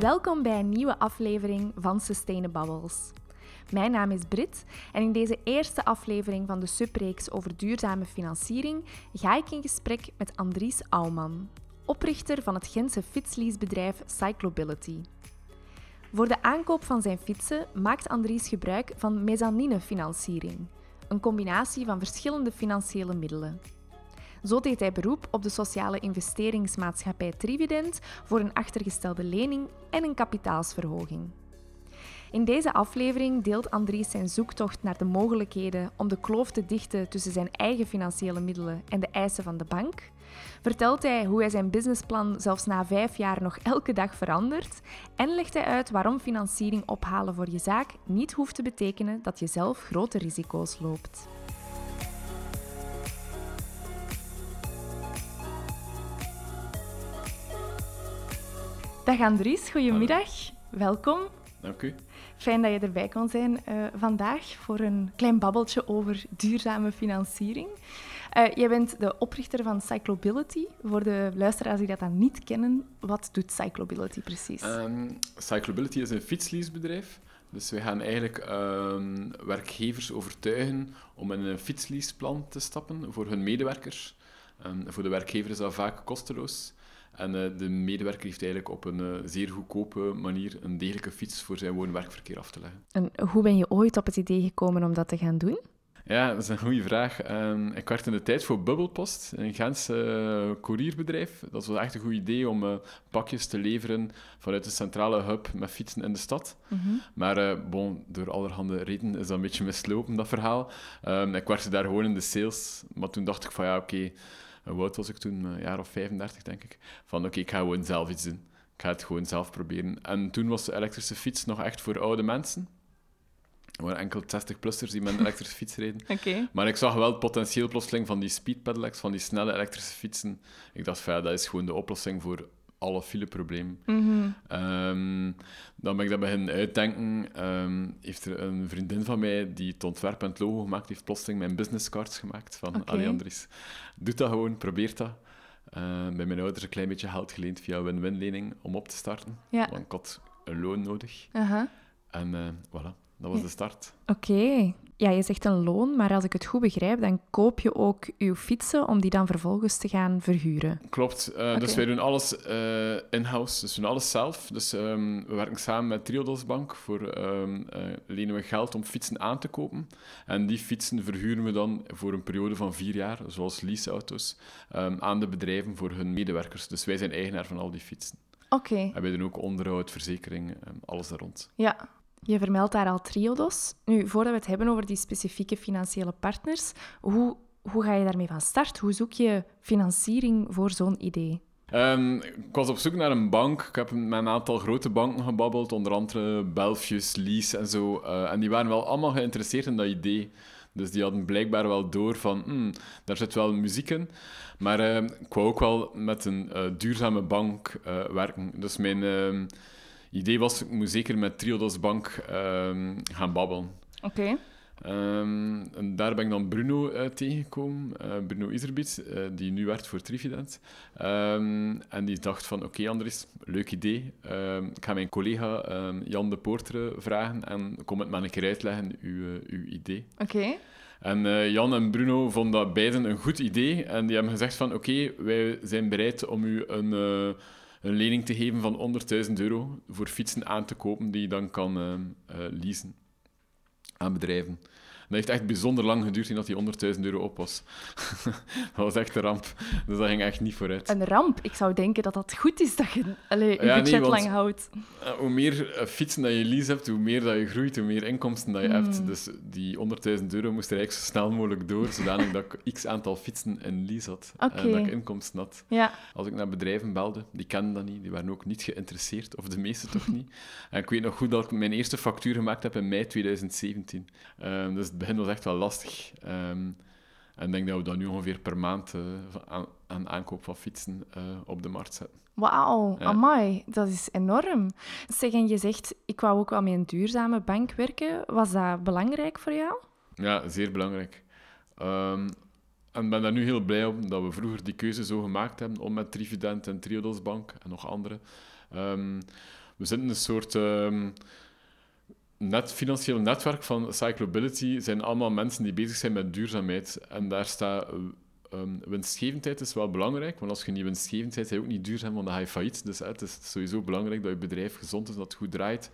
Welkom bij een nieuwe aflevering van Sustainabubbles. Mijn naam is Brit en in deze eerste aflevering van de subreeks over duurzame financiering ga ik in gesprek met Andries Auwman, oprichter van het Gentse fietsleasebedrijf Cyclobility. Voor de aankoop van zijn fietsen maakt Andries gebruik van mezzanine-financiering, een combinatie van verschillende financiële middelen. Zo deed hij beroep op de sociale investeringsmaatschappij Trivident voor een achtergestelde lening en een kapitaalsverhoging. In deze aflevering deelt Andries zijn zoektocht naar de mogelijkheden om de kloof te dichten tussen zijn eigen financiële middelen en de eisen van de bank. Vertelt hij hoe hij zijn businessplan zelfs na vijf jaar nog elke dag verandert. En legt hij uit waarom financiering ophalen voor je zaak niet hoeft te betekenen dat je zelf grote risico's loopt. Dag Andries, goedemiddag. Welkom. Dank u. Fijn dat je erbij kon zijn uh, vandaag voor een klein babbeltje over duurzame financiering. Uh, jij bent de oprichter van Cyclobility. Voor de luisteraars die dat dan niet kennen, wat doet Cyclobility precies? Um, Cyclobility is een fietsleasebedrijf. Dus wij gaan eigenlijk um, werkgevers overtuigen om in een fietsleaseplan te stappen voor hun medewerkers. Um, voor de werkgever is dat vaak kosteloos. En uh, de medewerker heeft eigenlijk op een uh, zeer goedkope manier een degelijke fiets voor zijn woon-werkverkeer af te leggen. En hoe ben je ooit op het idee gekomen om dat te gaan doen? Ja, dat is een goede vraag. Um, ik werkte in de tijd voor Bubbelpost, een Gentse uh, courierbedrijf. Dat was echt een goed idee om uh, pakjes te leveren vanuit de centrale hub met fietsen in de stad. Mm -hmm. Maar uh, bon, door allerhande redenen is dat een beetje mislopen, dat verhaal. Um, ik werkte daar gewoon in de sales, maar toen dacht ik van ja, oké... Okay, hoe oud was ik toen? Een jaar of 35, denk ik. Van oké, okay, ik ga gewoon zelf iets doen. Ik ga het gewoon zelf proberen. En toen was de elektrische fiets nog echt voor oude mensen. Er waren enkel 60-plussers die met een elektrische fiets reden. Okay. Maar ik zag wel het potentieel plotseling van die speed pedelecs, van die snelle elektrische fietsen. Ik dacht van ja, dat is gewoon de oplossing voor alle fileproblemen. Mm -hmm. um, dan ben ik dat beginnen uitdenken. Um, heeft er een vriendin van mij die het ontwerp en het logo gemaakt heeft, plotseling mijn businesscards gemaakt van okay. Ali Andries. Doe dat gewoon, probeer dat. Uh, bij mijn ouders een klein beetje geld geleend via win-win-lening om op te starten. Ja. Want ik had een loon nodig. Uh -huh. En uh, voilà, dat was de start. Oké. Okay. Ja, je zegt een loon, maar als ik het goed begrijp, dan koop je ook je fietsen om die dan vervolgens te gaan verhuren. Klopt. Uh, okay. Dus wij doen alles uh, in-house. Dus we doen alles zelf. Dus um, we werken samen met Triodos Bank. Voor um, uh, lenen we geld om fietsen aan te kopen. En die fietsen verhuren we dan voor een periode van vier jaar, zoals leaseauto's, um, aan de bedrijven voor hun medewerkers. Dus wij zijn eigenaar van al die fietsen. Oké. Okay. En wij doen ook onderhoud, verzekering, alles daar rond. Ja, je vermeldt daar al Triodos. Nu, voordat we het hebben over die specifieke financiële partners, hoe, hoe ga je daarmee van start? Hoe zoek je financiering voor zo'n idee? Um, ik was op zoek naar een bank. Ik heb met een aantal grote banken gebabbeld, onder andere Belfius, Lease en zo. Uh, en die waren wel allemaal geïnteresseerd in dat idee. Dus die hadden blijkbaar wel door van, hmm, daar zit wel muziek in. Maar uh, ik wou ook wel met een uh, duurzame bank uh, werken. Dus mijn idee was, ik moet zeker met Triodos Bank um, gaan babbelen. Oké. Okay. Um, en daar ben ik dan Bruno uh, tegengekomen, uh, Bruno Iserbiet, uh, die nu werkt voor Trivident. Um, en die dacht van, oké okay, Andries, leuk idee. ik ga mijn collega Jan de Poortere vragen en kom het maar een keer uitleggen, uw, uw idee. Oké. Okay. En Jan en Bruno vonden dat beiden een goed idee. En die hebben gezegd van, oké, okay, wij zijn bereid om u een, een lening te geven van 100.000 euro voor fietsen aan te kopen die je dan kan uh, leasen aan bedrijven. Dat heeft echt bijzonder lang geduurd voordat die 100.000 euro op was. dat was echt een ramp. Dus dat ging echt niet vooruit. Een ramp? Ik zou denken dat dat goed is dat je allee, je ja, budget nee, lang houdt. Uh, hoe meer uh, fietsen dat je lease hebt, hoe meer dat je groeit, hoe meer inkomsten dat je Hmm. mm. hebt. Dus die 100.000 euro moest er eigenlijk zo snel mogelijk door, zodanig dat ik x aantal fietsen in lease had. Okay. En dat ik inkomsten had. Ja. Als ik naar bedrijven belde, die kenden dat niet, die waren ook niet geïnteresseerd, of de meeste toch niet. En ik weet nog goed dat ik mijn eerste factuur gemaakt heb in mei 2017. Uh, dus het begin was echt wel lastig. Um, en ik denk dat we dat nu ongeveer per maand uh, aan, aan, aankoop van fietsen uh, op de markt zetten. Wauw, ja. amai, dat is enorm. Zeg, en je zegt, ik wou ook wel met een duurzame bank werken. Was dat belangrijk voor jou? Ja, zeer belangrijk. Um, en ik ben daar nu heel blij om dat we vroeger die keuze zo gemaakt hebben om met Trivident en Triodos Bank en nog andere. Um, we zitten in een soort ehm, net, financieel netwerk van Cyclobility. zijn allemaal mensen die bezig zijn met duurzaamheid. En daar staat... Um, winstgevendheid is wel belangrijk, want als je niet winstgevend bent, ben je ook niet duurzaam, want dan ga je failliet. Dus het is sowieso belangrijk dat je bedrijf gezond is, dat het goed draait.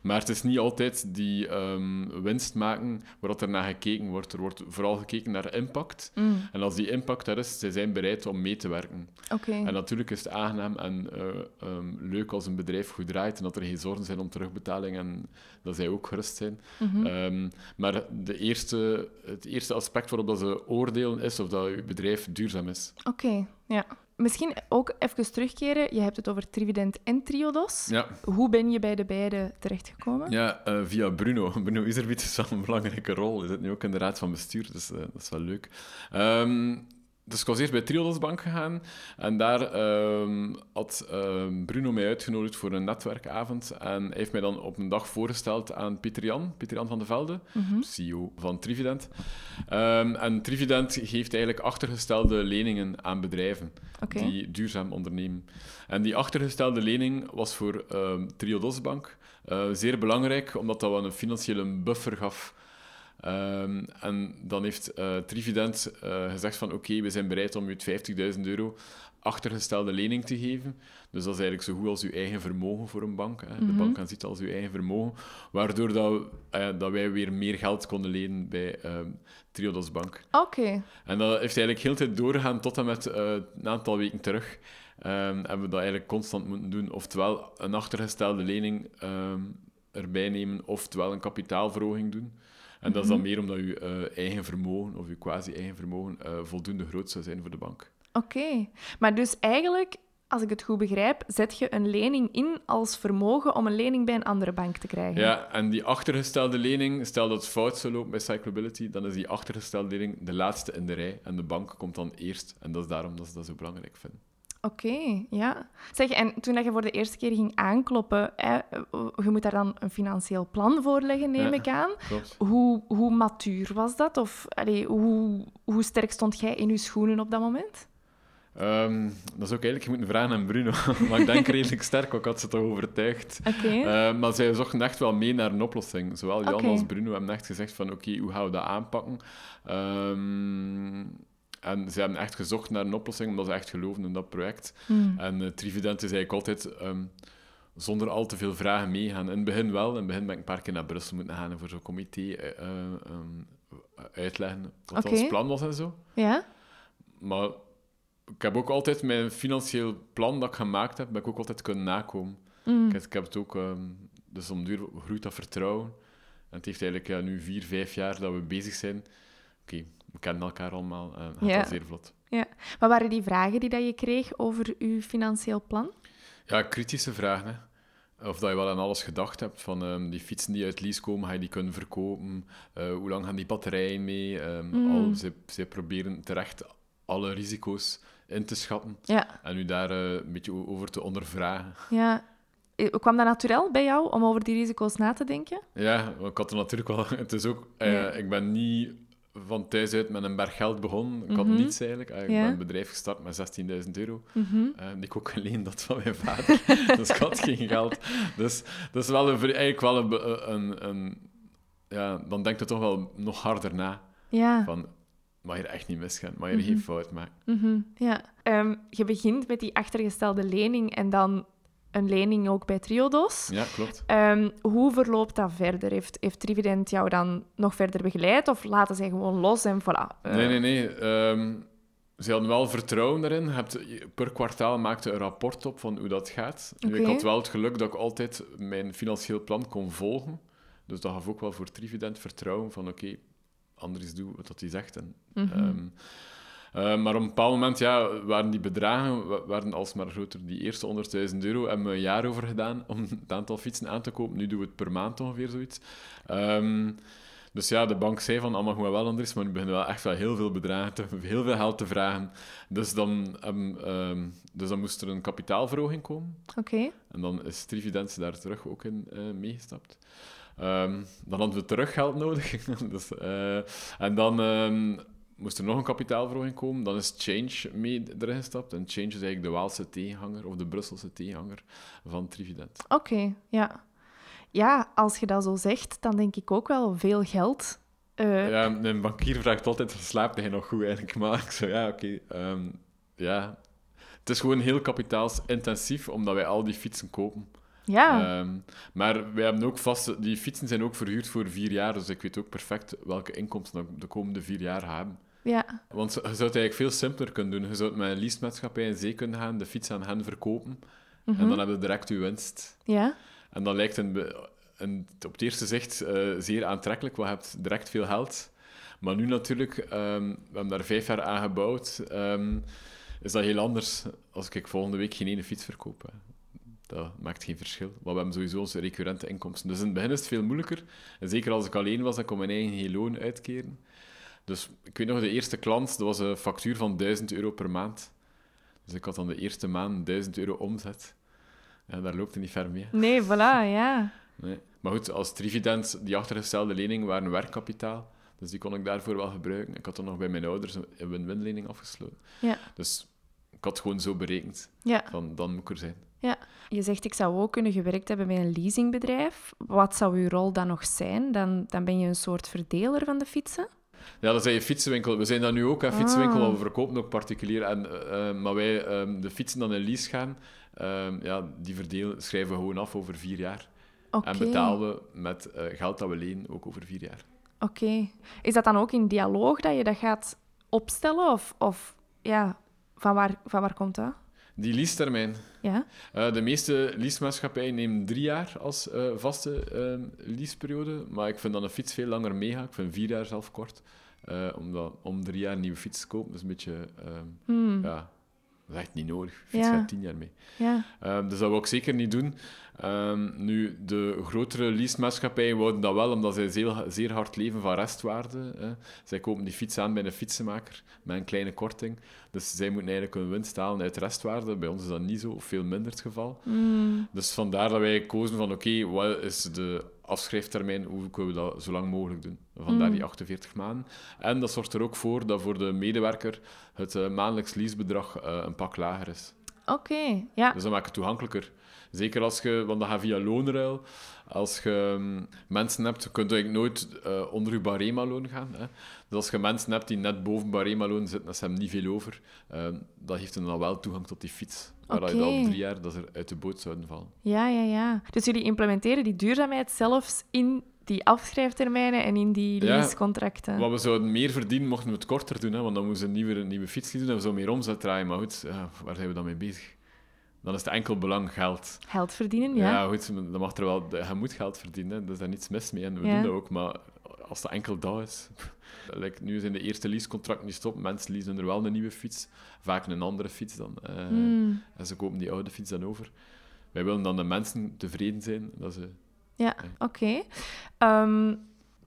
Maar het is niet altijd die um, winst maken waar er naar gekeken wordt. Er wordt vooral gekeken naar impact. Mm. En als die impact er is, zij zijn bereid om mee te werken. Okay. En natuurlijk is het aangenaam en uh, um, leuk als een bedrijf goed draait en dat er geen zorgen zijn om terugbetaling en dat zij ook gerust zijn. Mm -hmm. um, maar de eerste, het eerste aspect waarop dat ze oordelen is of dat je bedrijf duurzaam is. Oké, okay. ja. Misschien ook even terugkeren. Je hebt het over Trivident en Triodos. Ja. Hoe ben je bij de beide terechtgekomen? Ja, uh, via Bruno. Bruno Iserbiet is wel een belangrijke rol. Hij zit nu ook in de raad van bestuur, dus uh, dat is wel leuk. Um, dus ik was eerst bij Triodos Bank gegaan en daar um, had um, Bruno mij uitgenodigd voor een netwerkavond. En hij heeft mij dan op een dag voorgesteld aan Pieter Jan, Pieter Jan van de Velde, mm -hmm. CEO van Trivident. Um, en Trivident geeft eigenlijk achtergestelde leningen aan bedrijven okay. die duurzaam ondernemen. En die achtergestelde lening was voor Triodos Bank uh, zeer belangrijk, omdat dat wel een financiële buffer gaf Um, en dan heeft uh, Trivident uh, gezegd van oké, we zijn bereid om u 50.000 euro achtergestelde lening te geven. Dus dat is eigenlijk zo goed als uw eigen vermogen voor een bank. Hè. Mm -hmm. De bank aanziet als uw eigen vermogen. Waardoor dat, uh, dat wij weer meer geld konden lenen bij um, Triodos Bank. Oké. Okay. En dat heeft eigenlijk heel de tijd doorgegaan tot en met een aantal weken terug. Um, hebben we dat eigenlijk constant moeten doen. Oftewel een achtergestelde lening erbij nemen, oftewel een kapitaalverhoging doen. En dat is dan Mhm. meer omdat je uh, eigen vermogen, of je quasi-eigen vermogen, uh, voldoende groot zou zijn voor de bank. Oké. Okay. Maar dus eigenlijk, als ik het goed begrijp, zet je een lening in als vermogen om een lening bij een andere bank te krijgen. Ja, en die achtergestelde lening, stel dat het fout zou lopen bij Cyclobility, dan is die achtergestelde lening de laatste in de rij en de bank komt dan eerst. En dat is daarom dat ze dat zo belangrijk vinden. Oké, okay, ja. Zeg, en toen dat je voor de eerste keer ging aankloppen, hè, je moet daar dan een financieel plan voorleggen, neem Ja, ik aan. Klopt. Hoe, hoe matuur was dat? Of allee, hoe, hoe sterk stond jij in je schoenen op dat moment? Um, dat is ook eigenlijk, je moet vragen aan Bruno. maar ik denk redelijk sterk, ik had ze toch overtuigd. Oké. Uh, maar zij zochten echt wel mee naar een oplossing. Zowel Jan als Bruno hebben echt gezegd van oké, hoe gaan we dat aanpakken? Um, en ze hebben echt gezocht naar een oplossing, omdat ze echt geloven in dat project. Hmm. En uh, Trivident is eigenlijk altijd um, zonder al te veel vragen meegaan. In het begin wel. In het begin ben ik een paar keer naar Brussel moeten gaan en voor zo'n comité uh, um, uitleggen wat Oké. ons plan was en zo. Ja? Maar ik heb ook altijd mijn financieel plan dat ik gemaakt heb, ben ik ook altijd kunnen nakomen. Mm. Ik, heb, ik heb het ook... Um, dus om duur groeit dat vertrouwen. En het heeft eigenlijk ja, nu vier, vijf jaar dat we bezig zijn. Oké, okay, we kennen elkaar allemaal gaat Ja. dat zeer vlot. ja. Wat waren die vragen die dat je kreeg over je financieel plan? Ja, kritische vragen. Hè. Of dat je wel aan alles gedacht hebt. Van um, die fietsen die uit lease komen, ga je die kunnen verkopen? Uh, hoe lang gaan die batterijen mee? Um, Mm. al, zij proberen terecht alle risico's in te schatten. Ja. En u daar uh, een beetje over te ondervragen. ja. Eh, Kwam dat natuurlijk bij jou om over die risico's na te denken? Ja, ik had er natuurlijk wel... Het is ook... Uh, Ja. Ik ben niet van thuis uit met een berg geld begonnen. Ik had Mhm. niets eigenlijk. Uh, Ik Ja. ben een bedrijf gestart met 16.000 euro. Uh, die ik ook geleend had van mijn vader. dus ik had geen geld. Dus dat is wel een, eigenlijk wel een, be- een, een... Ja, dan denkt je toch wel nog harder na. Ja. Van, mag je er echt niet misgaan? Mag je er Mhm. geen fout maken? Mhm, ja. Ehm, je begint met die achtergestelde lening en dan een lening ook bij Triodos. Ja, klopt. Ehm, hoe verloopt dat verder? Heeft, heeft Trivident jou dan nog verder begeleid of laten zij gewoon los en voilà? eh, Nee, nee, nee. Ehm, ze hadden wel vertrouwen daarin. Je hebt, per kwartaal maakte een rapport op van hoe dat gaat. Ik had wel het geluk dat ik altijd mijn financieel plan kon volgen. Dus dat gaf ook wel voor Trivident vertrouwen van oké, Andries doe wat hij zegt. En, mhm. ehm, eh, maar op een bepaald moment ja, waren die bedragen wa- waren alsmaar groter. Die eerste 100.000 euro hebben we een jaar over gedaan om het aantal fietsen aan te kopen. Nu doen we het per maand ongeveer zoiets. Ehm, dus ja, de bank zei van allemaal goed en wel, Andries, maar nu beginnen we wel echt wel heel veel bedragen, te, heel veel geld te vragen. Dus dan, hebben, ehm, dus dan moest er een kapitaalverhoging komen. Oké. En dan is Trivident daar terug ook in eh, meegestapt. Ehm, dan hadden we teruggeld nodig. dus, eh, en dan ehm, moest er nog een kapitaalverhoging komen, dan is Change mee erin gestapt. En Change is eigenlijk de Waalse tegenhanger, of de Brusselse tegenhanger van Trivident. Oké, ja. Ja, als je dat zo zegt, dan denk ik ook wel veel geld. Eh, Ja, een bankier vraagt altijd, slaapt hij nog goed eigenlijk? Maar ik zo, ja, oké. ehm, ja. Het is gewoon heel kapitaalsintensief, omdat wij al die fietsen kopen. ja. Ehm, maar wij hebben ook vast... Die fietsen zijn ook verhuurd voor vier jaar, dus ik weet ook perfect welke inkomsten ik de komende vier jaar hebben. Ja. Want je zou het eigenlijk veel simpeler kunnen doen. Je zou het met een leasemaatschappij in zee kunnen gaan, de fiets aan hen verkopen, en dan hebben we direct je winst. Ja. En dat lijkt een, een, op het eerste zicht eh, zeer aantrekkelijk, want je hebt direct veel geld. Maar nu natuurlijk, ehm, we hebben daar vijf jaar aan gebouwd, ehm, is dat heel anders als ik volgende week geen ene fiets verkoop. hè. Dat maakt geen verschil. Maar we hebben sowieso onze recurrente inkomsten. Dus in het begin is het veel moeilijker. En zeker als ik alleen was, dan kon mijn eigen geen loon uitkeren. Dus ik weet nog, de eerste klant, dat was een factuur van 1000 euro per maand. Dus ik had dan de eerste maand 1000 euro omzet. Ja, daar loopt het niet ver mee. Nee, voilà, ja. Nee. Maar goed, als Trivident, die achtergestelde leningen waren werkkapitaal. Dus die kon ik daarvoor wel gebruiken. Ik had dan nog bij mijn ouders een win-win lening afgesloten. Ja. Dus ik had gewoon zo berekend. Ja. Van, dan moet ik er zijn. ja. Je zegt, ik zou ook kunnen gewerkt hebben bij een leasingbedrijf. Wat zou uw rol dan nog zijn? Dan, dan ben je een soort verdeler van de fietsen? Ja, dat zijn je fietsenwinkel. We zijn dat nu ook, een fietsenwinkel. Ah. want We verkopen ook particulier. En, eh, eh, maar wij, ehm, de fietsen dan in lease gaan, ehm, ja, die verdelen, schrijven we gewoon af over vier jaar. En betalen we met eh, geld dat we lenen ook over vier jaar. Oké. Is dat dan ook in dialoog dat je dat gaat opstellen? Of, of ja, van waar, van waar komt dat? Die leasetermijn. Ja? Eh, de meeste leasemaatschappijen nemen drie jaar als eh, vaste eh leaseperiode. Maar ik vind dat een fiets veel langer meegaat. Ik vind vier jaar zelf kort. Eh, omdat om drie jaar een nieuwe fiets te kopen, dat is een beetje... ehm, Hmm. Ja, dat is echt niet nodig. Fiets Ja. gaat tien jaar mee. Ja. Dus dat wil ik zeker niet doen. Ehm, nu, de grotere leasemaatschappijen wouden dat wel, omdat zij zeer, zeer hard leven van restwaarde. Hè. Zij kopen die fiets aan bij een fietsenmaker met een kleine korting. Dus zij moeten eigenlijk hun winst halen uit restwaarde. Bij ons is dat niet zo, of veel minder het geval. Hmm. Dus vandaar dat wij kozen van, oké, wat is de afschrijftermijn? Hoe kunnen we dat zo lang mogelijk doen? Vandaar Mm. die 48 maanden. En dat zorgt er ook voor dat voor de medewerker het eh, maandelijks leasebedrag eh, een pak lager is. Dus Oké, ja. dat maakt het toegankelijker. Zeker als je, want dat gaat via loonruil. Als je mm, mensen hebt, kun je eigenlijk nooit eh, onder je barema-loon gaan. Hè. Dus als je mensen hebt die net boven barema-loon zitten, dat ze hebben niet veel over, eh, dat geeft hen dan wel toegang tot die fiets. Waar dat je op drie jaar dat ze er uit de boot zouden vallen. Ja, ja, ja. Dus jullie implementeren die duurzaamheid zelfs in die afschrijftermijnen en in die Ja. leasecontracten. Wat we zouden meer verdienen mochten we het korter doen, hè, want dan moesten we een nieuwe, een nieuwe fiets doen en we zouden meer omzet draaien. Maar goed, ja, waar zijn we dan mee bezig? Dan is het enkel belang geld. Geld verdienen, Ja, ja. goed, dan mag er wel... Je moet geld verdienen, hè. er is daar niets mis mee en we Ja. doen dat ook. Maar als dat enkel dat is... Like, nu zijn de eerste leasecontracten die stoppen. Mensen leasen er wel een nieuwe fiets. Vaak een andere fiets dan. eh, Hmm. En ze kopen die oude fiets dan over. Wij willen dan de mensen tevreden zijn. Dat ze... Ja, oké. Ehm,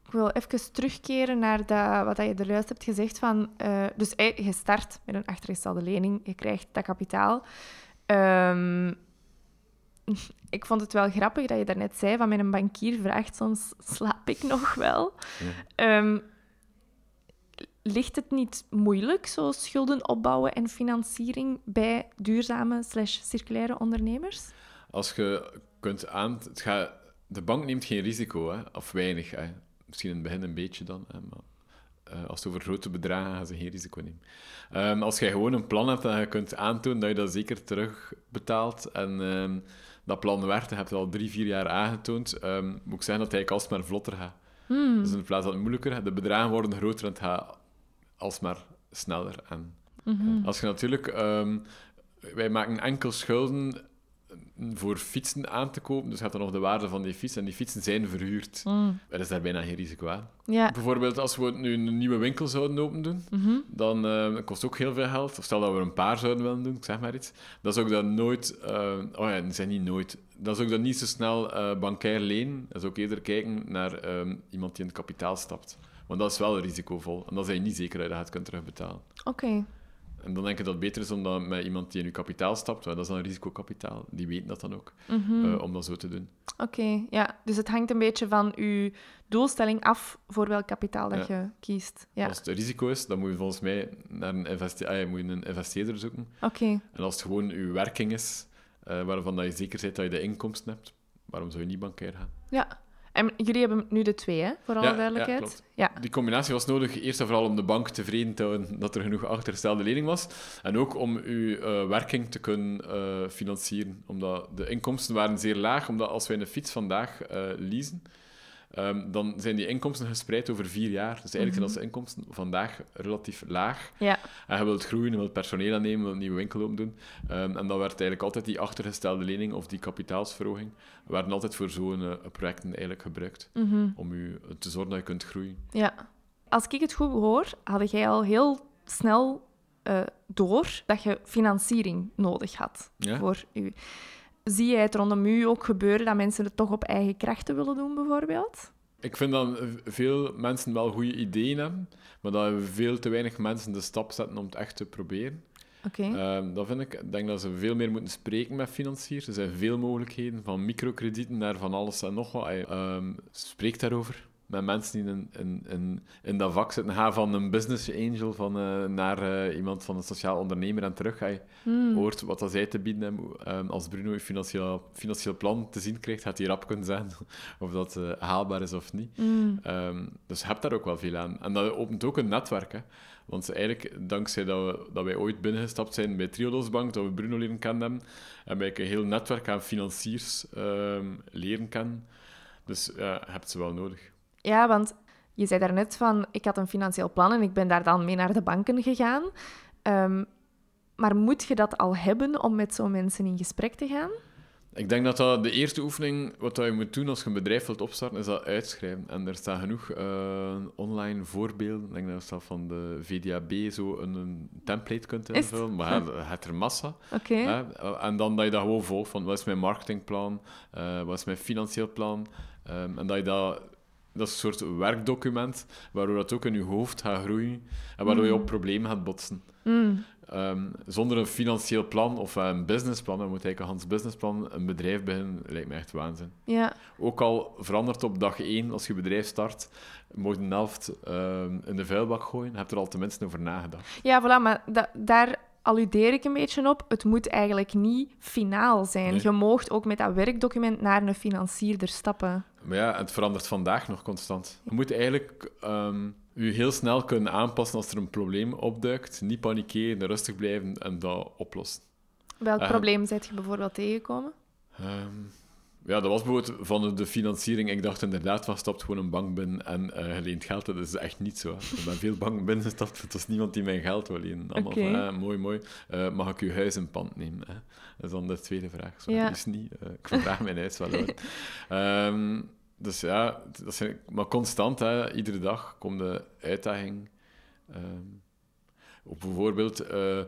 ik wil even terugkeren naar dat, wat je er juist hebt gezegd. Van, eh, dus eh, je start met een achtergestelde lening, je krijgt dat kapitaal. Ehm, ik vond het wel grappig dat je daarnet zei van met een bankier vraagt soms slaap ik nog wel. Ja. Ehm, ligt het niet moeilijk, zo schulden opbouwen en financiering bij duurzame slash circulaire ondernemers? Als je kunt aan... Het gaat... De bank neemt geen risico, hè? of weinig. Hè? Misschien in het begin een beetje dan, hè? maar eh, als het over grote bedragen gaan ze geen risico nemen. Ehm, als jij gewoon een plan hebt en je kunt aantonen dat je dat zeker terugbetaalt en ehm, dat plan werkt, je hebt het al drie, vier jaar aangetoond, ehm, moet ik zeggen dat eigenlijk alsmaar vlotter gaat. Hmm. Dus in plaats dat het moeilijker de bedragen worden groter en het gaat alsmaar sneller. En Mhm. als je natuurlijk... ehm, wij maken enkel schulden voor fietsen aan te kopen, dus gaat dan nog de waarde van die fiets, en die fietsen zijn verhuurd. Hmm. Er is daar bijna geen risico aan. Ja. Bijvoorbeeld, als we nu een nieuwe winkel zouden open doen, Mhm. dan eh, kost ook heel veel geld. Of stel dat we een paar zouden willen doen, ik zeg maar iets. Dan zou ik dat nooit... eh, oh ja, dat zijn niet nooit. Dan zou ik dat niet zo snel eh bankair lenen. Dan zou ik eerder kijken naar ehm, iemand die in het kapitaal stapt. Want dat is wel risicovol. En dan zijn je niet zeker dat je dat kunt terugbetalen. Oké. En dan denk ik dat het beter is om dat met iemand die in je kapitaal stapt, dat is dan een risicokapitaal, die weten dat dan ook, Mhm. eh, om dat zo te doen. Oké, ja. Dus het hangt een beetje van uw doelstelling af voor welk kapitaal dat je kiest. Ja. Als het risico is, dan moet je volgens mij naar een, investe ah, moet je een investeerder zoeken. Oké. En als het gewoon uw werking is, uh, waarvan dat je zeker bent dat je de inkomsten hebt, waarom zou je niet bankair gaan? Ja. En jullie hebben nu de twee, hè? voor alle duidelijkheid. Ja, ja, Die combinatie was nodig, eerst en vooral om de bank tevreden te houden dat er genoeg achtergestelde lening was. En ook om uw uh, werking te kunnen uh, financieren. Omdat de inkomsten waren zeer laag, omdat als wij een fiets vandaag uh, leasen, Um, dan zijn die inkomsten gespreid over vier jaar. Dus eigenlijk zijn onze inkomsten vandaag relatief laag. Ja. En je wilt groeien, je wilt personeel aannemen, je wilt een nieuwe winkel doen. Um, en dan werd eigenlijk altijd die achtergestelde lening of die kapitaalsverhoging, werden altijd voor zo'n uh, projecten eigenlijk gebruikt. Mm -hmm. Om u te zorgen dat je kunt groeien. Ja. Als ik het goed hoor, had jij al heel snel uh, door dat je financiering nodig had ja? voor je zie jij het rondom u ook gebeuren dat mensen het toch op eigen krachten willen doen, bijvoorbeeld? Ik vind dat veel mensen wel goede ideeën hebben, maar dat veel te weinig mensen de stap zetten om het echt te proberen. Oké. Okay. Um, dat vind ik. Ik denk dat ze veel meer moeten spreken met financiers. Er zijn veel mogelijkheden, van microkredieten naar van alles en nog wat. Um, spreek daarover met mensen die in, in, in, in dat vak zitten. Ga van een business angel van, uh, naar uh, iemand van een sociaal ondernemer en terug. Ga je mm. hoort wat dat zij te bieden hebben. Um, als Bruno je financieel, financieel plan te zien krijgt, gaat hij rap kunnen zijn of dat uh, haalbaar is of niet. Mm. Um, dus je hebt daar ook wel veel aan. En dat opent ook een netwerk. Hè. Want eigenlijk, dankzij dat, we, dat wij ooit binnengestapt zijn bij Triodos Bank, dat we Bruno leren kennen hebben, hebben wij een heel netwerk aan financiers um, leren kennen. Dus je hebt ze wel nodig. Ja, want je zei daarnet van, ik had een financieel plan en ik ben daar dan mee naar de banken gegaan. Um, maar moet je dat al hebben om met zo'n mensen in gesprek te gaan? Ik denk dat, dat de eerste oefening, wat je moet doen als je een bedrijf wilt opstarten, is dat uitschrijven. En er staan genoeg uh, online voorbeelden. Ik denk dat je van de VDAB zo een, een template kunt invullen. Maar je hebt er massa. Okay. En dan dat je dat gewoon volgt van, wat is mijn marketingplan? Uh, wat is mijn financieel plan? Um, en dat je dat dat is een soort werkdocument, waardoor dat ook in je hoofd gaat groeien en waardoor je op problemen gaat botsen. Mm. Um, zonder een financieel plan of een businessplan, dan moet eigenlijk een Hans businessplan een bedrijf beginnen, lijkt me echt waanzin. Ja. Ook al verandert op dag één, als je bedrijf start, moet je een helft um, in de vuilbak gooien, je hebt er al tenminste over nagedacht. Ja, voilà, maar da daar alludeer ik een beetje op. Het moet eigenlijk niet finaal zijn. Nee. Je moogt ook met dat werkdocument naar een financierder stappen. Maar ja, het verandert vandaag nog constant. Je moet eigenlijk um, je heel snel kunnen aanpassen als er een probleem opduikt. Niet panikeren, rustig blijven en dat oplossen. Welk Uh, probleem zijt je bijvoorbeeld tegengekomen? Um, ja, dat was bijvoorbeeld van de financiering. Ik dacht inderdaad, van stapt gewoon een bank binnen en uh, je leent geld. Dat is echt niet zo. Hè. Ik ben veel banken binnengestapt, het was niemand die mijn geld wil lenen. Allemaal van, ah, mooi, mooi. Uh, mag ik uw huis in pand nemen? Hè? Dat is dan de tweede vraag. Zo, Ja. is niet. Uh, ik vraag mijn huis wel uit. Ehm, dus ja, dat zijn, maar constant, hè, iedere dag komt de uitdaging. op bijvoorbeeld eh,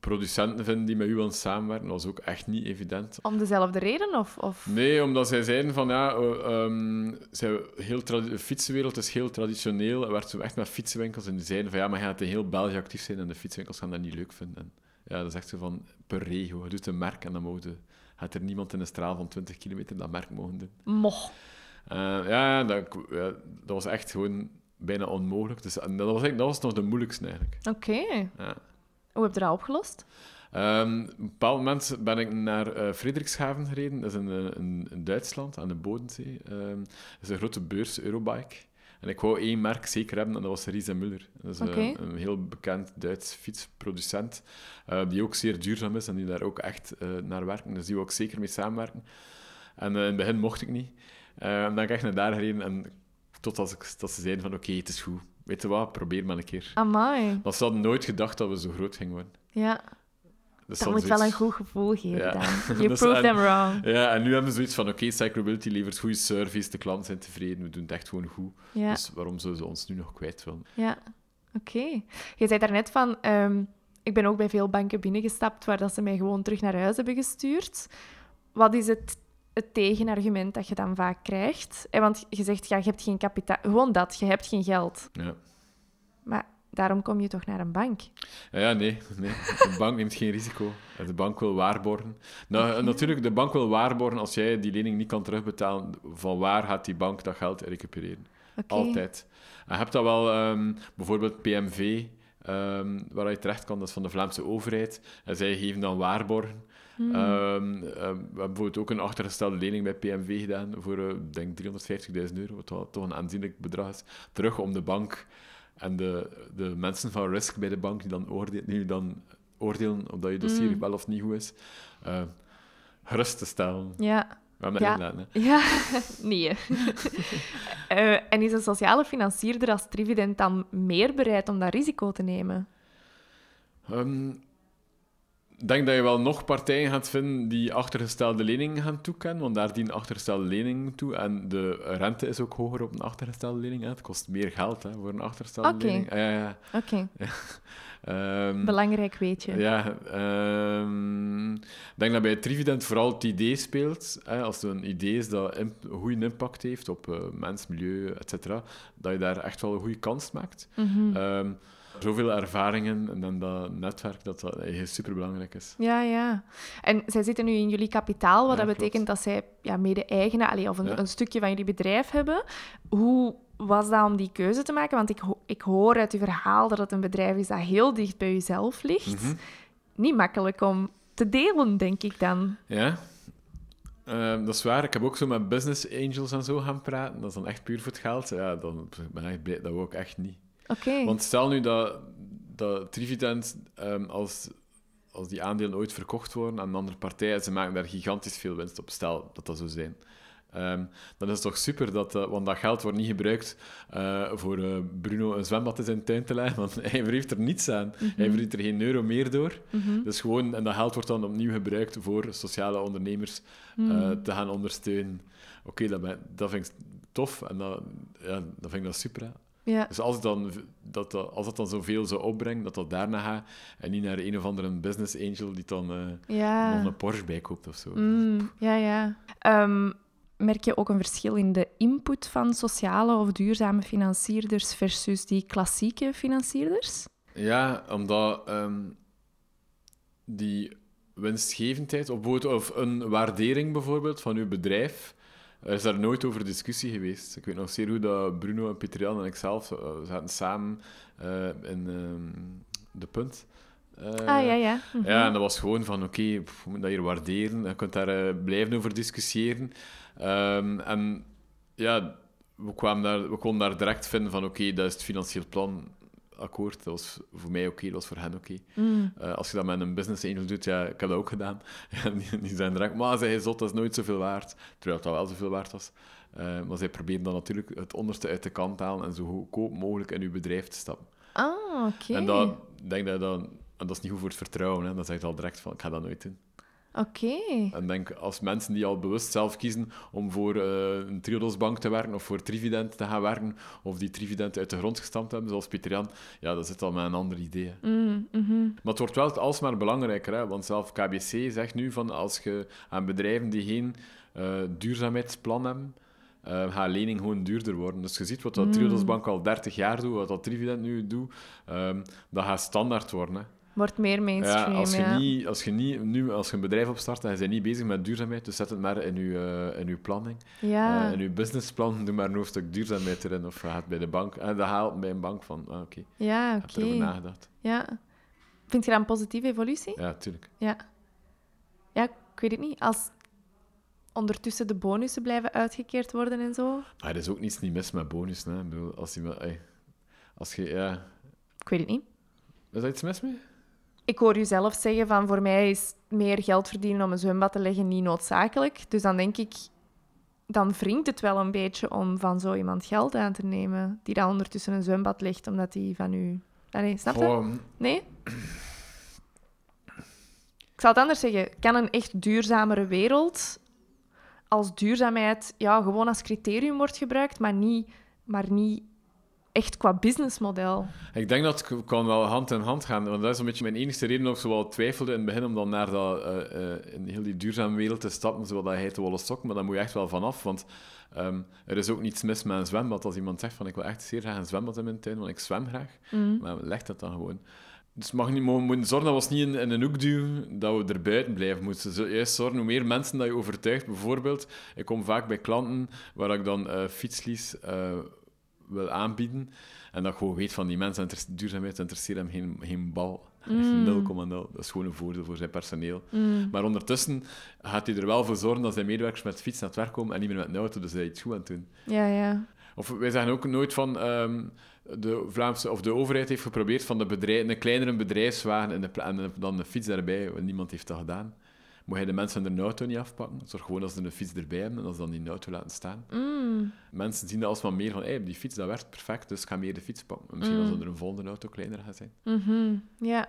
producenten vinden die met u willen samenwerken, dat was ook echt niet evident. Om dezelfde reden? Of, of... Nee, omdat zij zeiden van ja, um, zij, heel de fietsenwereld is heel traditioneel. Er werd zo echt met fietsenwinkels en die zeiden van ja, maar je gaat in heel België actief zijn en de fietswinkels gaan dat niet leuk vinden. En, ja, dat is echt zo van per regio. Je doet een merk en dan mogen, gaat er niemand in een straal van 20 kilometer dat merk mogen doen. Moch. Uh, ja, dat, ja, dat was echt gewoon bijna onmogelijk. Dus, en dat, was dat was nog de moeilijkste eigenlijk. Oké. Ja. Hoe heb je dat opgelost? Um, op een bepaald moment ben ik naar uh, Frederikshaven gereden. Dat is in, in, in Duitsland, aan de Bodensee. Um, dat is een grote beurs, Eurobike. En ik wou één merk zeker hebben, en dat was Riese Muller. Dat is Oké. een, een heel bekend Duits fietsproducent, uh, die ook zeer duurzaam is en die daar ook echt uh, naar werken. Dus die wil ik zeker mee samenwerken. En in het begin mocht ik niet. en dan ben ik echt naar daar gereden, en totdat ik, tot ze zeiden van oké, het is goed. Weet je wat, probeer maar een keer. Amai. Want ze hadden nooit gedacht dat we zo groot gingen worden. Ja, Dus dat moet wel zoiets- een goed gevoel geven Ja. dan. You Dus proved en- them wrong. Ja, en nu hebben we zoiets van, oké, Cyclability levert goede service, de klanten zijn tevreden, we doen het echt gewoon goed. Ja, Dus waarom zouden ze ons nu nog kwijt willen? ja. Oké. Je zei daarnet van... ehm, ik ben ook bij veel banken binnengestapt waar dat ze mij gewoon terug naar huis hebben gestuurd. Wat is het, het tegenargument dat je dan vaak krijgt? Eh, Want je zegt, ja, je hebt geen kapitaal. Gewoon dat, je hebt geen geld. Ja. Maar daarom kom je toch naar een bank? Ja, ja, nee, nee. De bank neemt geen risico. De bank wil waarborgen. Nou, natuurlijk, de bank wil waarborgen als jij die lening niet kan terugbetalen. Van waar gaat die bank dat geld recupereren? Altijd. En je hebt dat wel, ehm, bijvoorbeeld PMV, ehm, waar je terecht kan, dat is van de Vlaamse overheid. En zij geven dan waarborgen. Hmm. Ehm, ehm, we hebben bijvoorbeeld ook een achtergestelde lening bij PMV gedaan voor, eh, denk 350.000 euro, wat wel toch een aanzienlijk bedrag is. Terug om de bank en de, de mensen van Risk bij de bank die dan, oordeel, die dan oordelen of dat je dossier Mm. wel of niet goed is, eh, gerust te stellen. Ja. We hebben Ja. hè. Ja, nee. Eh, en is een sociale financierder als Trivident dan meer bereid om dat risico te nemen? Ehm, denk dat je wel nog partijen gaat vinden die achtergestelde leningen gaan toekennen, want daar dienen achtergestelde leningen toe. En de rente is ook hoger op een achtergestelde lening. Hè. Het kost meer geld hè, voor een achtergestelde lening. Oké, Ehm, belangrijk weet je. ja, ehm, ik denk dat bij Trivident vooral het idee speelt. Hè, als er een idee is dat een goede impact heeft op eh, mens, milieu, et cetera, dat je daar echt wel een goede kans maakt. Mhm. Ehm, zoveel ervaringen en dan dat netwerk, dat dat eigenlijk superbelangrijk is. Ja, ja. En zij zitten nu in jullie kapitaal, wat Ja, dat betekent dat zij ja, mede-eigenaar, of een, Ja. een stukje van jullie bedrijf hebben. Hoe was dat om die keuze te maken? Want ik, ho- ik hoor uit uw verhaal dat het een bedrijf is dat heel dicht bij jezelf ligt. Mhm. Niet makkelijk om te delen, denk ik dan. Ja, Ehm, dat is waar. Ik heb ook zo met business angels en zo gaan praten. Dat is dan echt puur voor het geld. Ja, dan ben ik blij. Dat wil ik echt niet. Want stel nu dat, dat Trivident, ehm, als, als die aandelen ooit verkocht worden aan een andere partij, en ze maken daar gigantisch veel winst op, stel dat dat zou zijn. Ehm, dan is het toch super, dat, eh, want dat geld wordt niet gebruikt eh, voor eh, Bruno een zwembad in zijn tuin te leggen, want hij verheeft er niets aan. Hij verdient er geen euro meer door. Mhm. Dus gewoon, en dat geld wordt dan opnieuw gebruikt voor sociale ondernemers Mm. te gaan ondersteunen. Oké, dat, dat vind ik tof en dat, ja, dat vind ik dat super. Hè. Ja. Dus als, het dan, dat, als dat dan zoveel zou opbrengen, dat dat daarna gaat en niet naar een of andere business angel die dan eh, Ja. nog een Porsche bijkoopt of zo. Mm, ja, ja. Ehm, merk je ook een verschil in de input van sociale of duurzame financierders versus die klassieke financierders? Ja, omdat ehm, die winstgevendheid, of, of een waardering bijvoorbeeld van uw bedrijf, er is daar nooit over discussie geweest. Ik weet nog zeer goed dat Bruno en Pieter-Jan en ikzelf uh, zaten samen eh, in ehm, De Punt. Eh, ah, ja, ja. Mhm. Ja, en dat was gewoon van, oké, we moeten dat hier waarderen. Je kunt daar blijven over discussiëren. Ehm, en ja, we, kwamen daar, we konden daar direct vinden van, oké, dat is het financieel plan akkoord. Dat was voor mij oké, dat was voor hen oké. Mm. Eh, als je dat met een business angel doet, ja, ik heb dat ook gedaan. Die, die zijn direct, maar zij zot, dat is nooit zoveel waard. Terwijl dat wel zoveel waard was. Eh, maar zij proberen dan natuurlijk het onderste uit de kant te halen en zo goedkoop mogelijk in uw bedrijf te stappen. Ah, oké. En dat, ik denk dat dan, en dat is niet goed voor het vertrouwen, hè. dan zeg je al direct van, ik ga dat nooit doen. Oké. En denk, als mensen die al bewust zelf kiezen om voor eh, een Triodosbank te werken, of voor Trivident te gaan werken, of die Trivident uit de grond gestampt hebben, zoals Pieter Jan, ja, dat zit al met een ander idee. Mm, mhm. Maar het wordt wel alsmaar belangrijker, hè? want zelf KBC zegt nu van als je aan bedrijven die geen eh, duurzaamheidsplan hebben, eh gaat lening gewoon duurder worden. Dus je ziet wat dat Mm. Triodos Bank al 30 jaar doet, wat dat Trivident nu doet, ehm, dat gaat standaard worden. Hè? Wordt meer mainstream, Ja, als, je ja. Niet, als je niet, nu als je een bedrijf opstart en je bent niet bezig met duurzaamheid, dus zet het maar in je, eh, in uw planning. Ja. Eh, in uw businessplan, doe maar een hoofdstuk duurzaamheid erin, of je gaat bij de bank, en dat haalt bij een bank van, ah, oké, ja, heb oké. erover nagedacht. Ja. Vind je dat een positieve evolutie? Ja, tuurlijk. Ja. Ja, ik weet het niet. Als ondertussen de bonussen blijven uitgekeerd worden en zo. Maar er is ook niets niet mis met bonus. Hè. Ik bedoel, als, je, als je, ja... Ik weet het niet. Is daar iets mis mee? Ik hoor u zelf zeggen van voor mij is meer geld verdienen om een zwembad te leggen niet noodzakelijk. Dus dan denk ik, dan wringt het wel een beetje om van zo iemand geld aan te nemen. Die dan ondertussen een zwembad legt omdat hij van u... Snap je? Nee? Ik zal het anders zeggen. Kan een echt duurzamere wereld als duurzaamheid ja, gewoon als criterium wordt gebruikt, maar niet, maar niet echt qua businessmodel. Ik denk dat het kan wel hand in hand gaan. Want dat is een beetje mijn enige reden of ze wel twijfelde in het begin om dan naar dat, uh, uh, in heel die duurzame wereld te stappen, zoals dat hij te willen stokken. Maar daar moet je echt wel vanaf, want um, er is ook niets mis met een zwembad. Als iemand zegt van ik wil echt zeer graag een zwembad in mijn tuin, want ik zwem graag, mm. maar leg dat dan gewoon. Dus mag niet, we moeten zorgen dat we ons niet in, in, een hoek duwen, dat we er buiten blijven. Moeten juist zorgen, hoe meer mensen dat je overtuigt. Bijvoorbeeld, ik kom vaak bij klanten waar ik dan uh, fietslies wil aanbieden. En dat ik gewoon weet van die mensen, duurzaamheid interesseert hem geen, geen bal. Mm. 0,0. Dat is gewoon een voordeel voor zijn personeel. Mm. Maar ondertussen gaat hij er wel voor zorgen dat zijn medewerkers met fiets naar het werk komen en niet meer met een auto, dus hij iets goed aan het doen. Ja, ja. Of wij zeggen ook nooit van... Um, de Vlaamse of de overheid heeft geprobeerd van de bedrijf, een kleinere bedrijfswagen en, de, en dan een fiets daarbij. Niemand heeft dat gedaan. Moet je de mensen de auto niet afpakken? Zorg gewoon dat ze een fiets erbij hebben en als ze dan de auto laten staan. Mm. Mensen zien dat alsmaar meer van, hey, die fiets dat werkt perfect, dus ik ga meer de fiets pakken. Misschien mm. als er een volgende auto kleiner gaat zijn. Mm Ja.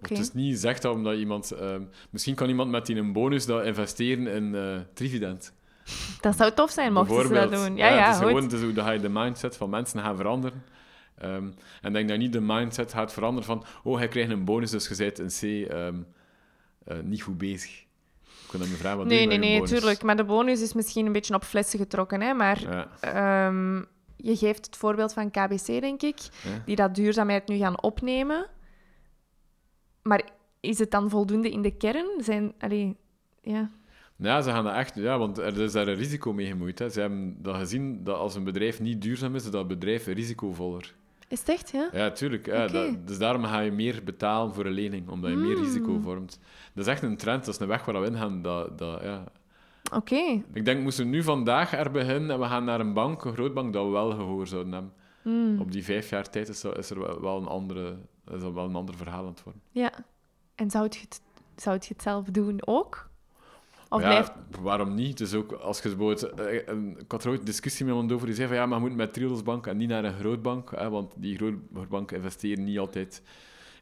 Het is niet gezegd dat omdat iemand... Uh, misschien kan iemand met die een bonus dat investeren in uh, Trivident. Dat zou tof zijn, mochten ze dat doen. Ja, ja, ja het is gewoon dus hoe je de mindset van mensen gaat veranderen. Um, en denk dat niet de mindset gaat veranderen van oh, hij krijgt een bonus, dus je bent in C um, uh, niet goed bezig. Ik kan me vragen, wat nee, nee, nee, tuurlijk. Maar de bonus is misschien een beetje op flessen getrokken. Hè? Maar ja. um, je geeft het voorbeeld van KBC, denk ik, ja. die dat duurzaamheid nu gaan opnemen. Maar is het dan voldoende in de kern? Zijn, allee, ja... Ja, ze gaan dat echt... Ja, want er is daar een risico mee gemoeid. Hè. Ze hebben dat gezien dat als een bedrijf niet duurzaam is, is dat bedrijf risicovoller. Is het echt, ja? Ja, tuurlijk. Ja, dat, dus daarom ga je meer betalen voor een lening, omdat je meer hmm. risico vormt. Dat is echt een trend, dat is een weg waar we in gaan. Dat, dat, ja. Oké. Ik denk, moesten nu vandaag er beginnen en we gaan naar een bank, een grootbank, dat we wel gehoor zouden hebben. Hmm. Op die vijf jaar tijd is, is er wel een, andere, is er wel een ander verhaal aan het worden. Ja. En zou je het, zou je het zelf doen ook? Of ja, waarom niet? Dus ook als je bijvoorbeeld... Eh, ik had er ooit een discussie met iemand over, die zei van ja, maar je moet met Triodos Bank en niet naar een grootbank, hè, want die grootbanken investeren niet altijd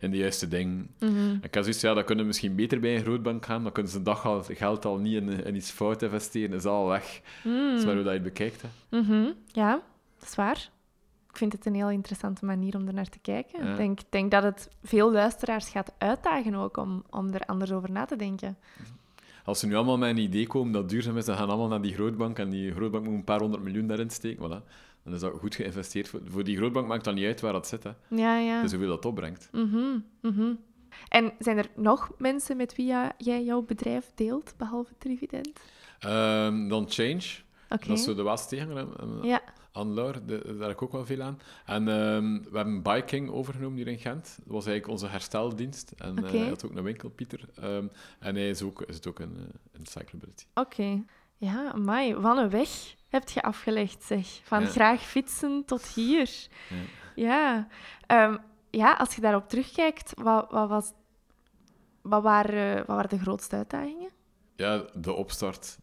in de juiste dingen. Mm -hmm. Ik had zoiets ja, dat kunnen misschien beter bij een grootbank gaan, dan kunnen ze een dag al, geld al niet in, in iets fout investeren, is al weg. Mm. Dat is maar hoe dat je het bekijkt. Hè. Mm -hmm. Ja, dat is waar. Ik vind het een heel interessante manier om er naar te kijken. Ik denk, denk dat het veel luisteraars gaat uitdagen ook om, om er anders over na te denken. Mhm als ze nu allemaal met een idee komen dat duurzaam is, dan gaan allemaal naar die grootbank en die grootbank moet een paar honderd miljoen daarin steken. Voilà. Dan is dat goed geïnvesteerd. Voor, die grootbank maakt dat niet uit waar dat zit. Hè. Ja, ja. Dus hoeveel dat opbrengt. Mm -hmm, En zijn er nog mensen met wie jij jouw bedrijf deelt, behalve Trivident? Um, dan Change. Okay. Dat is zo de was tegen. Ja. Anlaur, daar heb ik ook wel veel aan. En um, we hebben Biking overgenomen hier in Gent. Dat was eigenlijk onze hersteldienst. En okay. uh, hij had ook een winkel, Pieter. Um, en hij is ook, is het ook een, uh, een cyclability. Oké. Okay. Ja, amai. Wat een weg heb je afgelegd, zeg. Van ja. graag fietsen tot hier. Ja. Ja. Um, ja, als je daarop terugkijkt, wat, wat, was, wat, waren, wat waren de grootste uitdagingen? Ja, de opstart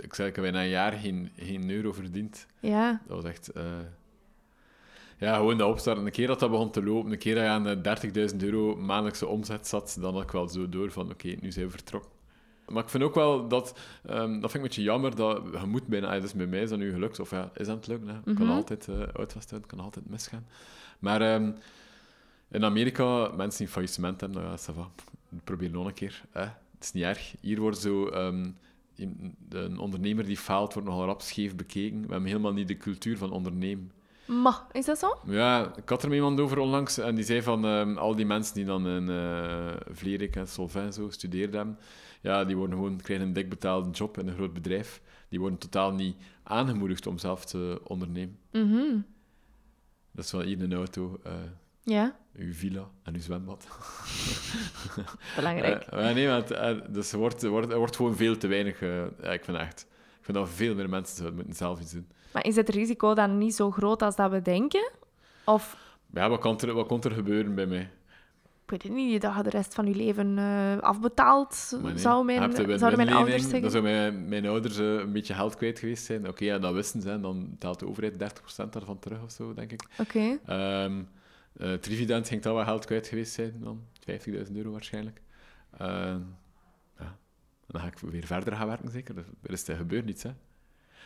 ik zei, ik heb bijna een jaar geen, geen euro verdiend. Ja. Dat was echt... Uh, ja, gewoon de opstart. Een keer dat dat begon te lopen, een keer dat je aan 30.000 euro maandelijkse omzet zat, dan had ik wel zo door van, oké, nu zijn we vertrokken. Maar ik vind ook wel dat, um, dat vind ik een beetje jammer, dat je moet bijna, dus bij mij is dat nu gelukt, of ja, is dat het lukken, hè? Mm -hmm. kan altijd uh, uitvasthouden, kan altijd misgaan. Maar um, in Amerika, mensen die faillissement hebben, nou ja, ça va, probeer nog een keer. Hè? Het is niet erg. Hier wordt zo... Um, een ondernemer die faalt, wordt nogal rap scheef bekeken. We hebben helemaal niet de cultuur van ondernemen. Ma, is dat zo? Ja, ik had er iemand over onlangs en die zei van um, al die mensen die dan in uh, Vlerik en Solvay zo studeerden, ja, die worden gewoon, krijgen een dik betaalde job in een groot bedrijf. Die worden totaal niet aangemoedigd om zelf te ondernemen. Mm Dat is wel hier een auto. Uh, ja. Uw villa en uw zwembad. Belangrijk. Uh, nee, maar uh, dus er wordt, er, wordt, er wordt gewoon veel te weinig. Uh, ik vind echt. Ik vind dat veel meer mensen zouden moeten zelf iets doen. Maar is het risico dan niet zo groot als dat we denken? Of... Ja, wat kan er, wat komt er gebeuren bij mij? Ik weet het niet, dat je de rest van je leven afbetaald nee, zou mijn, zouden mijn ouders zeggen. Dan zou mijn, mijn ouders een beetje geld kwijt geweest zijn. Oké, ja, dat wisten ze. Dan telt de overheid 30% daarvan terug of zo, denk ik. Oké. Okay. Um, uh, Trivident ging dat wel geld kwijt geweest zijn dan. 50.000 euro waarschijnlijk. Uh, ja. En dan ga ik weer verder gaan werken, zeker. Er, is, er gebeurt niets, hè.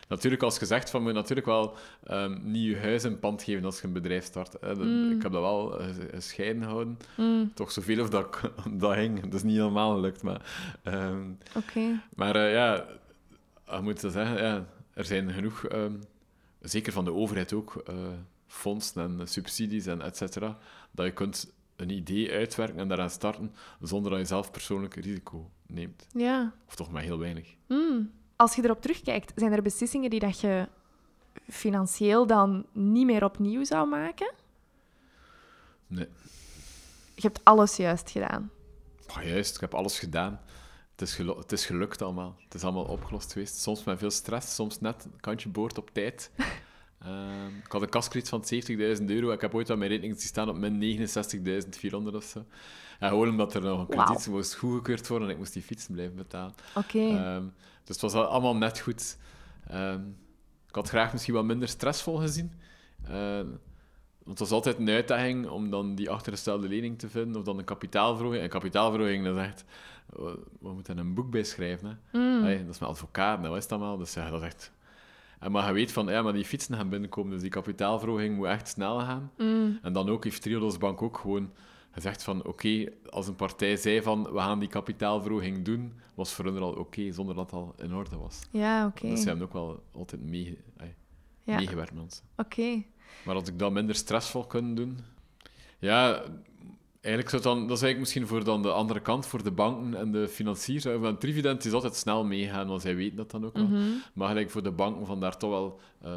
Natuurlijk, als gezegd van, moet je natuurlijk wel ehm, niet je huis in pand geven als je een bedrijf start. Hè. Dat- Mm. Ik heb dat wel eh, gescheiden gehouden. Mm, Toch zoveel of dat, ik- dat ging. Dat is niet helemaal gelukt, maar... Oké. maar eh, ja, je moet dat zeggen, ja, er zijn genoeg, ehm, zeker van de overheid ook, eh, fondsen en subsidies en et cetera, dat je kunt een idee uitwerken en daaraan starten zonder dat je zelf persoonlijk risico neemt. Ja. Of toch maar heel weinig. Mm. Als je erop terugkijkt, zijn er beslissingen die dat je financieel dan niet meer opnieuw zou maken? Nee. Je hebt alles juist gedaan. Oh, juist, ik heb alles gedaan. Het is, het is gelukt allemaal. Het is allemaal opgelost geweest. Soms met veel stress, soms net een kantje boord op tijd. Ehm, ik had een kaskrediet van 70.000 euro. Ik heb ooit aan mijn rekening zien staan op min 69.400 of zo. En gewoon omdat er nog een krediet moest goedgekeurd worden en ik moest die fietsen blijven betalen. Oké. Ehm, dus het was al- allemaal net goed. Ehm, ik had graag misschien wat minder stressvol gezien. Want het was altijd een uitdaging om dan die achtergestelde lening te vinden, of dan een kapitaalverhoging. En kapitaalverhoging, dat is echt... We we moeten een boek bij schrijven. Hè. Mm. Allee, dat is met advocaten, dat is het allemaal. Dus ja, dat is echt... En maar je weet van, ja, maar die fietsen gaan binnenkomen, dus die kapitaalverhoging moet echt snel gaan. Mm. En dan ook heeft Triodos Bank ook gewoon gezegd van, oké, als een partij zei van, we gaan die kapitaalverhoging doen, was voor hun al oké, zonder dat het al in orde was. Ja, oké. Dus ze hebben ook wel altijd mee, Ja. meegewerkt met ons. Oké. Maar als ik dat minder stressvol kunnen doen... Ja, eigenlijk zou dan... Dat is eigenlijk misschien voor dan de andere kant, voor de banken en de financiers. hè. Want Trivident is altijd snel meegaan, want zij weten dat dan ook wel. Mhm. Maar gelijk voor de banken van daar toch wel eh,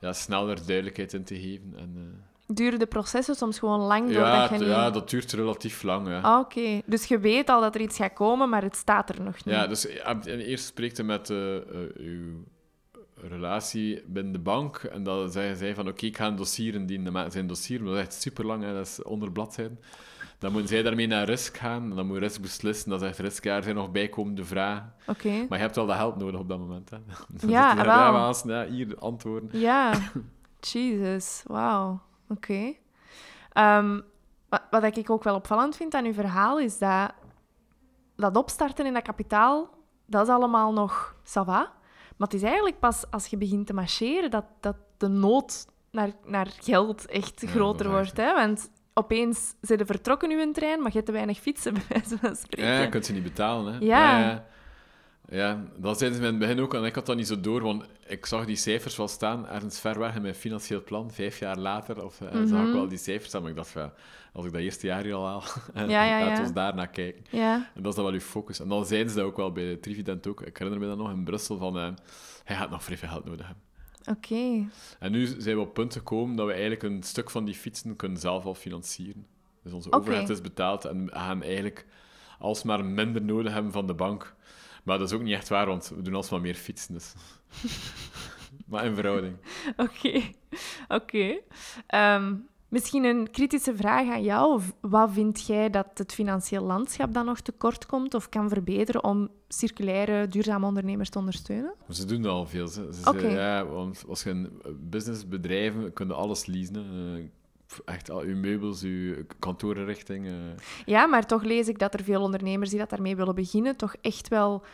ja, sneller duidelijkheid in te geven. En, eh, Duren de processen soms gewoon lang ja, je niet... ja, dat duurt relatief lang. Ja. Ah, Oké. Dus je weet al dat er iets gaat komen, maar het staat er nog niet. Ja, dus en eerst spreekt je met eh, eh, uw relatie binnen de bank en dan zeggen zij van oké, ik ga een dossier indienen. Maar zijn dossier, dat is echt super lang, dat is onder bladzijden. Dan moeten zij daarmee naar risk gaan en dan moet risk beslissen. Dat echt risk, ja, er zijn nog bijkomende vragen. Oké. Maar je hebt wel dat geld nodig op dat moment. Hè. Dan Ja, je ja, hier antwoorden. Ja. Jesus. Wauw. Oké. Ehm, wat, wat ik ook wel opvallend vind aan uw verhaal, is dat dat opstarten en dat kapitaal, dat is allemaal nog ça va. Maar het is eigenlijk pas als je begint te marcheren dat, dat de nood naar, naar geld echt groter wordt. Hè? Want opeens zijn er vertrokken uw trein, maar je hebt te weinig fietsen, bij wijze van spreken. Ja, je kunt ze niet betalen. Hè. Ja. ja. Ja, dat zeiden ze in het begin ook, en ik had dat niet zo door, want ik zag die cijfers wel staan, ergens ver weg in mijn financieel plan, vijf jaar later, of, eh, zag Mhm. ik wel die cijfers staan, maar ik dacht, ja, als ik dat eerste jaar hier al haal, Ja, ja, laten we ja. ons daar naar kijken. Ja. En dat is dan wel uw focus. En dan zeiden ze dat ook wel bij Trivident ook, ik herinner me dat nog in Brussel, van eh, hij gaat nog vrij veel geld nodig hebben. Oké. En nu zijn we op het punt gekomen dat we eigenlijk een stuk van die fietsen kunnen zelf al financieren. Dus onze overheid is betaald en we gaan eigenlijk alsmaar minder nodig hebben van de bank. Maar dat is ook niet echt waar, want we doen alsmaar meer fietsen. Dus. maar in verhouding. Oké, oké. Ehm, misschien een kritische vraag aan jou. Wat vind jij dat het financieel landschap dan nog tekort komt of kan verbeteren om circulaire, duurzame ondernemers te ondersteunen? Ze doen dat al veel. Ze. Ja, want als je een businessbedrijven kun je alles leasen. hè. Echt al uw meubels, uw kantorenrichting. eh. Ja, maar toch lees ik dat er veel ondernemers die dat daarmee willen beginnen, toch echt wel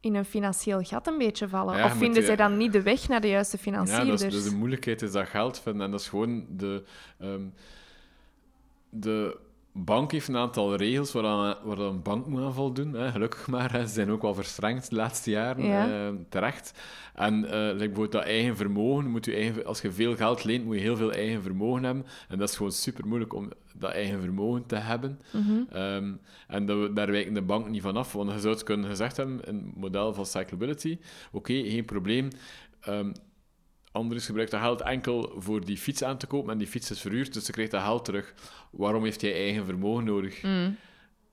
in een financieel gat een beetje vallen. Ja, of vinden zij dan niet de weg naar de juiste Ja, financierders? dat is, dus de moeilijkheid is dat geld vinden. En dat is gewoon de... ehm, de bank heeft een aantal regels waar, aan- waar een bank moet aan voldoen. Hè. Gelukkig maar. Hè. Ze zijn ook wel verstrengd de laatste jaren. Ja. eh, terecht. En eh, bijvoorbeeld dat eigen vermogen. Moet je eigen, als je veel geld leent, moet je heel veel eigen vermogen hebben. En dat is gewoon super moeilijk om dat eigen vermogen te hebben. Mhm. Ehm, en dat daar wijken de bank niet van af. Want je zou het kunnen gezegd hebben in het model van cyclability. Oké, geen probleem. Ehm Andries gebruikt dat geld enkel voor die fiets aan te kopen en die fiets is verhuurd, dus ze krijgt dat geld terug. Waarom heeft hij eigen vermogen nodig? Mm.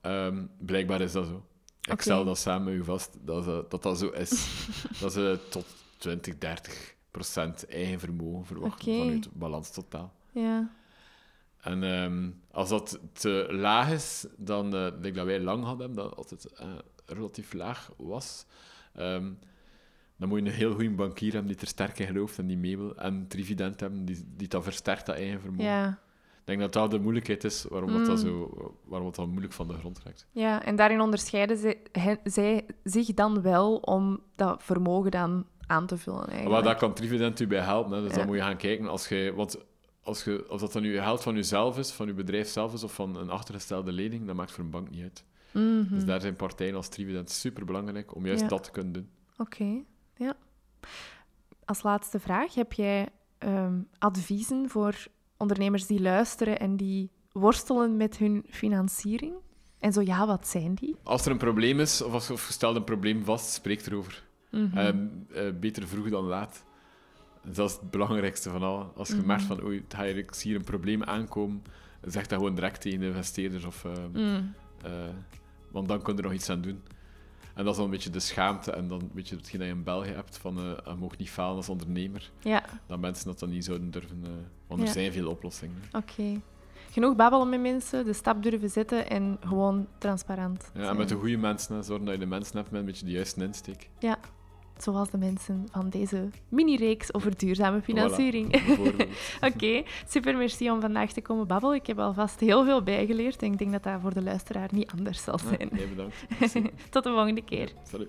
Ehm, blijkbaar is dat zo. Ik stel dat samen u vast, dat dat, dat zo is. dat ze tot 20, 30 procent eigen vermogen verwachten Oké. van uw balans totaal. Ja. En ehm, als dat te laag is, dan eh, denk ik dat wij lang hadden, dat altijd eh, relatief laag was. Ehm, dan moet je een heel goede bankier hebben die er sterk in gelooft en die mee wil. En Trivident hebben die, die dat versterkt, dat eigen vermogen. Ja. Ik denk dat dat de moeilijkheid is waarom, dat, dat, Mm. zo, waarom dat, dat moeilijk van de grond raakt. ja, en daarin onderscheiden ze, hen- zij zich dan wel om dat vermogen dan aan te vullen. Eigenlijk. Maar daar kan Trivident u bij helpen. Hè. Dus Ja. dan moet je gaan kijken. Als je, want als, je, als dat dan je geld van jezelf is, van je bedrijf zelf is, of van een achtergestelde lening, dat maakt voor een bank niet uit. Mhm. Dus daar zijn partijen als Trivident super belangrijk om juist Ja. dat te kunnen doen. Oké, ja. Als laatste vraag, heb jij ehm, adviezen voor ondernemers die luisteren en die worstelen met hun financiering? En zo ja, wat zijn die? Als er een probleem is, of als je, stelt een probleem vast, spreek erover. Mhm. Eh, beter vroeg dan laat. Dat is het belangrijkste van al. Als je Mhm. merkt van, oei, ga je- ik zie hier een probleem aankomen, zeg dat gewoon direct tegen de investeerders. Of, ehm, Mm. eh, want dan kun je er nog iets aan doen. En dat is dan een beetje de schaamte en dan een beetje hetgeen dat je in België hebt van eh je mag niet falen als ondernemer. Ja, Dat mensen dat dan niet zouden durven. eh, want er Ja. zijn veel oplossingen. oké. Genoeg babbelen met mensen, de stap durven zetten en gewoon transparant Ja, en met de goede mensen, zorgen dat je de mensen hebt met een beetje de juiste insteek. Ja, zoals de mensen van deze mini-reeks over duurzame financiering. Voilà. Oké, super merci om vandaag te komen babbelen. Ik heb alvast heel veel bijgeleerd en ik denk dat dat voor de luisteraar niet anders zal Ja, zijn. jij bedankt. Tot de volgende keer. Salut.